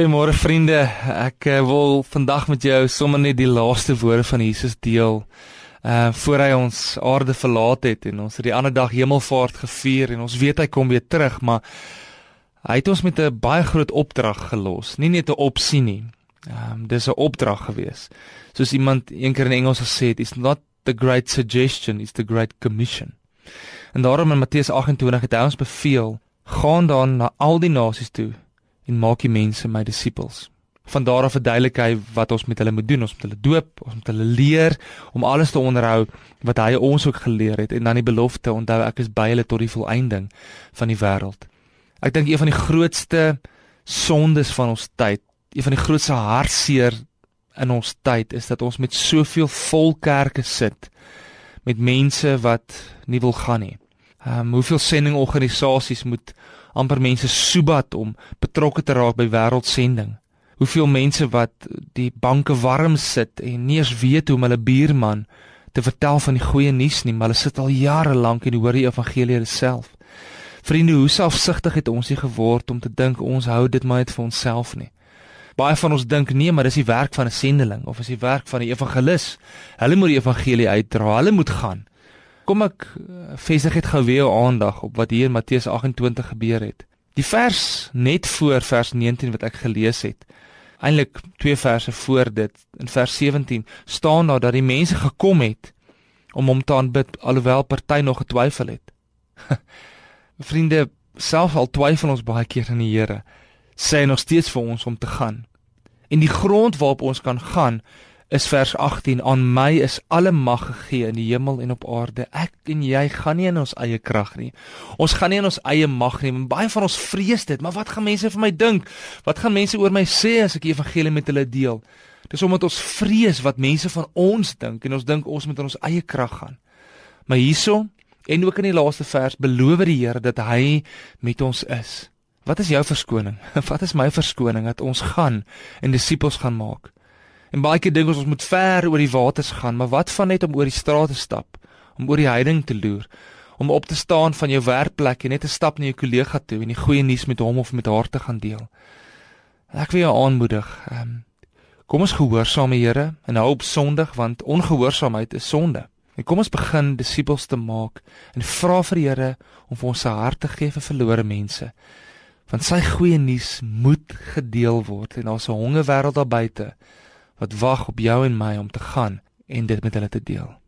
Goeiemôre vriende. Ek uh, wil vandag met jou sommer net die laaste woorde van Jesus deel. Uh voor hy ons aarde verlaat het en ons het die ander dag hemelvaart gevier en ons weet hy kom weer terug, maar hy het ons met 'n baie groot opdrag gelos. Nie net 'n opsie nie. Um dis 'n opdrag gewees. Soos iemand eendag in Engels gesê het, it's not the great suggestion, it's the great commission. En daarom in Matteus 28 het hy ons beveel: "Gaan dan na al die nasies toe en maak die mense my disippels. Van daar af verduidelik hy wat ons met hulle moet doen. Ons moet hulle doop, ons moet hulle leer om alles te onderhou wat hy ons ook geleer het en dan die belofte onthou ek is by hulle tot die volëinding van die wêreld. Ek dink een van die grootste sondes van ons tyd, een van die grootste hartseer in ons tyd is dat ons met soveel vol kerke sit met mense wat nie wil gaan nie. Ehm um, hoeveel sendingorganisasies moet amper mense soebat om betrokke te raak by wêreldsending. Hoeveel mense wat die banke warm sit en nie eens weet hoe om hulle buurman te vertel van die goeie nuus nie, maar hulle sit al jare lank en hoor die evangelie self. Vriende, hoe selfsugtig het ons hier geword om te dink ons hou dit maar net vir onsself nie. Baie van ons dink nee, maar dis die werk van 'n sendeling of is die werk van 'n evangelis. Hulle moet die evangelie uitdra, hulle moet gaan. Kom ek eh, vestig net gou weer aandag op wat hier in Matteus 28 gebeur het. Die vers net voor vers 19 wat ek gelees het. Eintlik twee verse voor dit in vers 17 staan daar dat die mense gekom het om hom te aanbid alhoewel party nog getwyfel het. Vriende, self al twyfel ons baie keer in die Here, sê hy nog steeds vir ons om te gaan. En die grond waarop ons kan gaan is vers 18 aan my is alle mag gegee in die hemel en op aarde. Ek en jy gaan nie in ons eie krag nie. Ons gaan nie in ons eie mag nie. Baie van ons vrees dit maar wat gaan mense vir my dink? Wat gaan mense oor my sê as ek die evangelie met hulle deel? Dis omdat ons vrees wat mense van ons dink en ons dink ons moet in ons eie krag gaan. Maar hierso en ook in die laaste vers beloof die Here dat hy met ons is. Wat is jou verskoning? Wat is my verskoning dat ons gaan en disippels gaan maak En baie keer dink ons ons moet ver oor die waters gaan, maar wat van net om oor die strate stap, om oor die heiding te loer, om op te staan van jou werkplek en net 'n stap na jou kollega toe en die goeie nuus met hom of met haar te gaan deel. Ek wil jou aanmoedig. Um, kom ons gehoorsaam die Here en hou op Sondag want ongehoorsaamheid is sonde. En kom ons begin disippels te maak en vra vir die Here om vir ons se hart te gee vir verlore mense. Want sy goeie nuus moet gedeel word en daar's 'n hongerwêreld daar buite wat wag op jou en my om te gaan en dit met hulle te deel.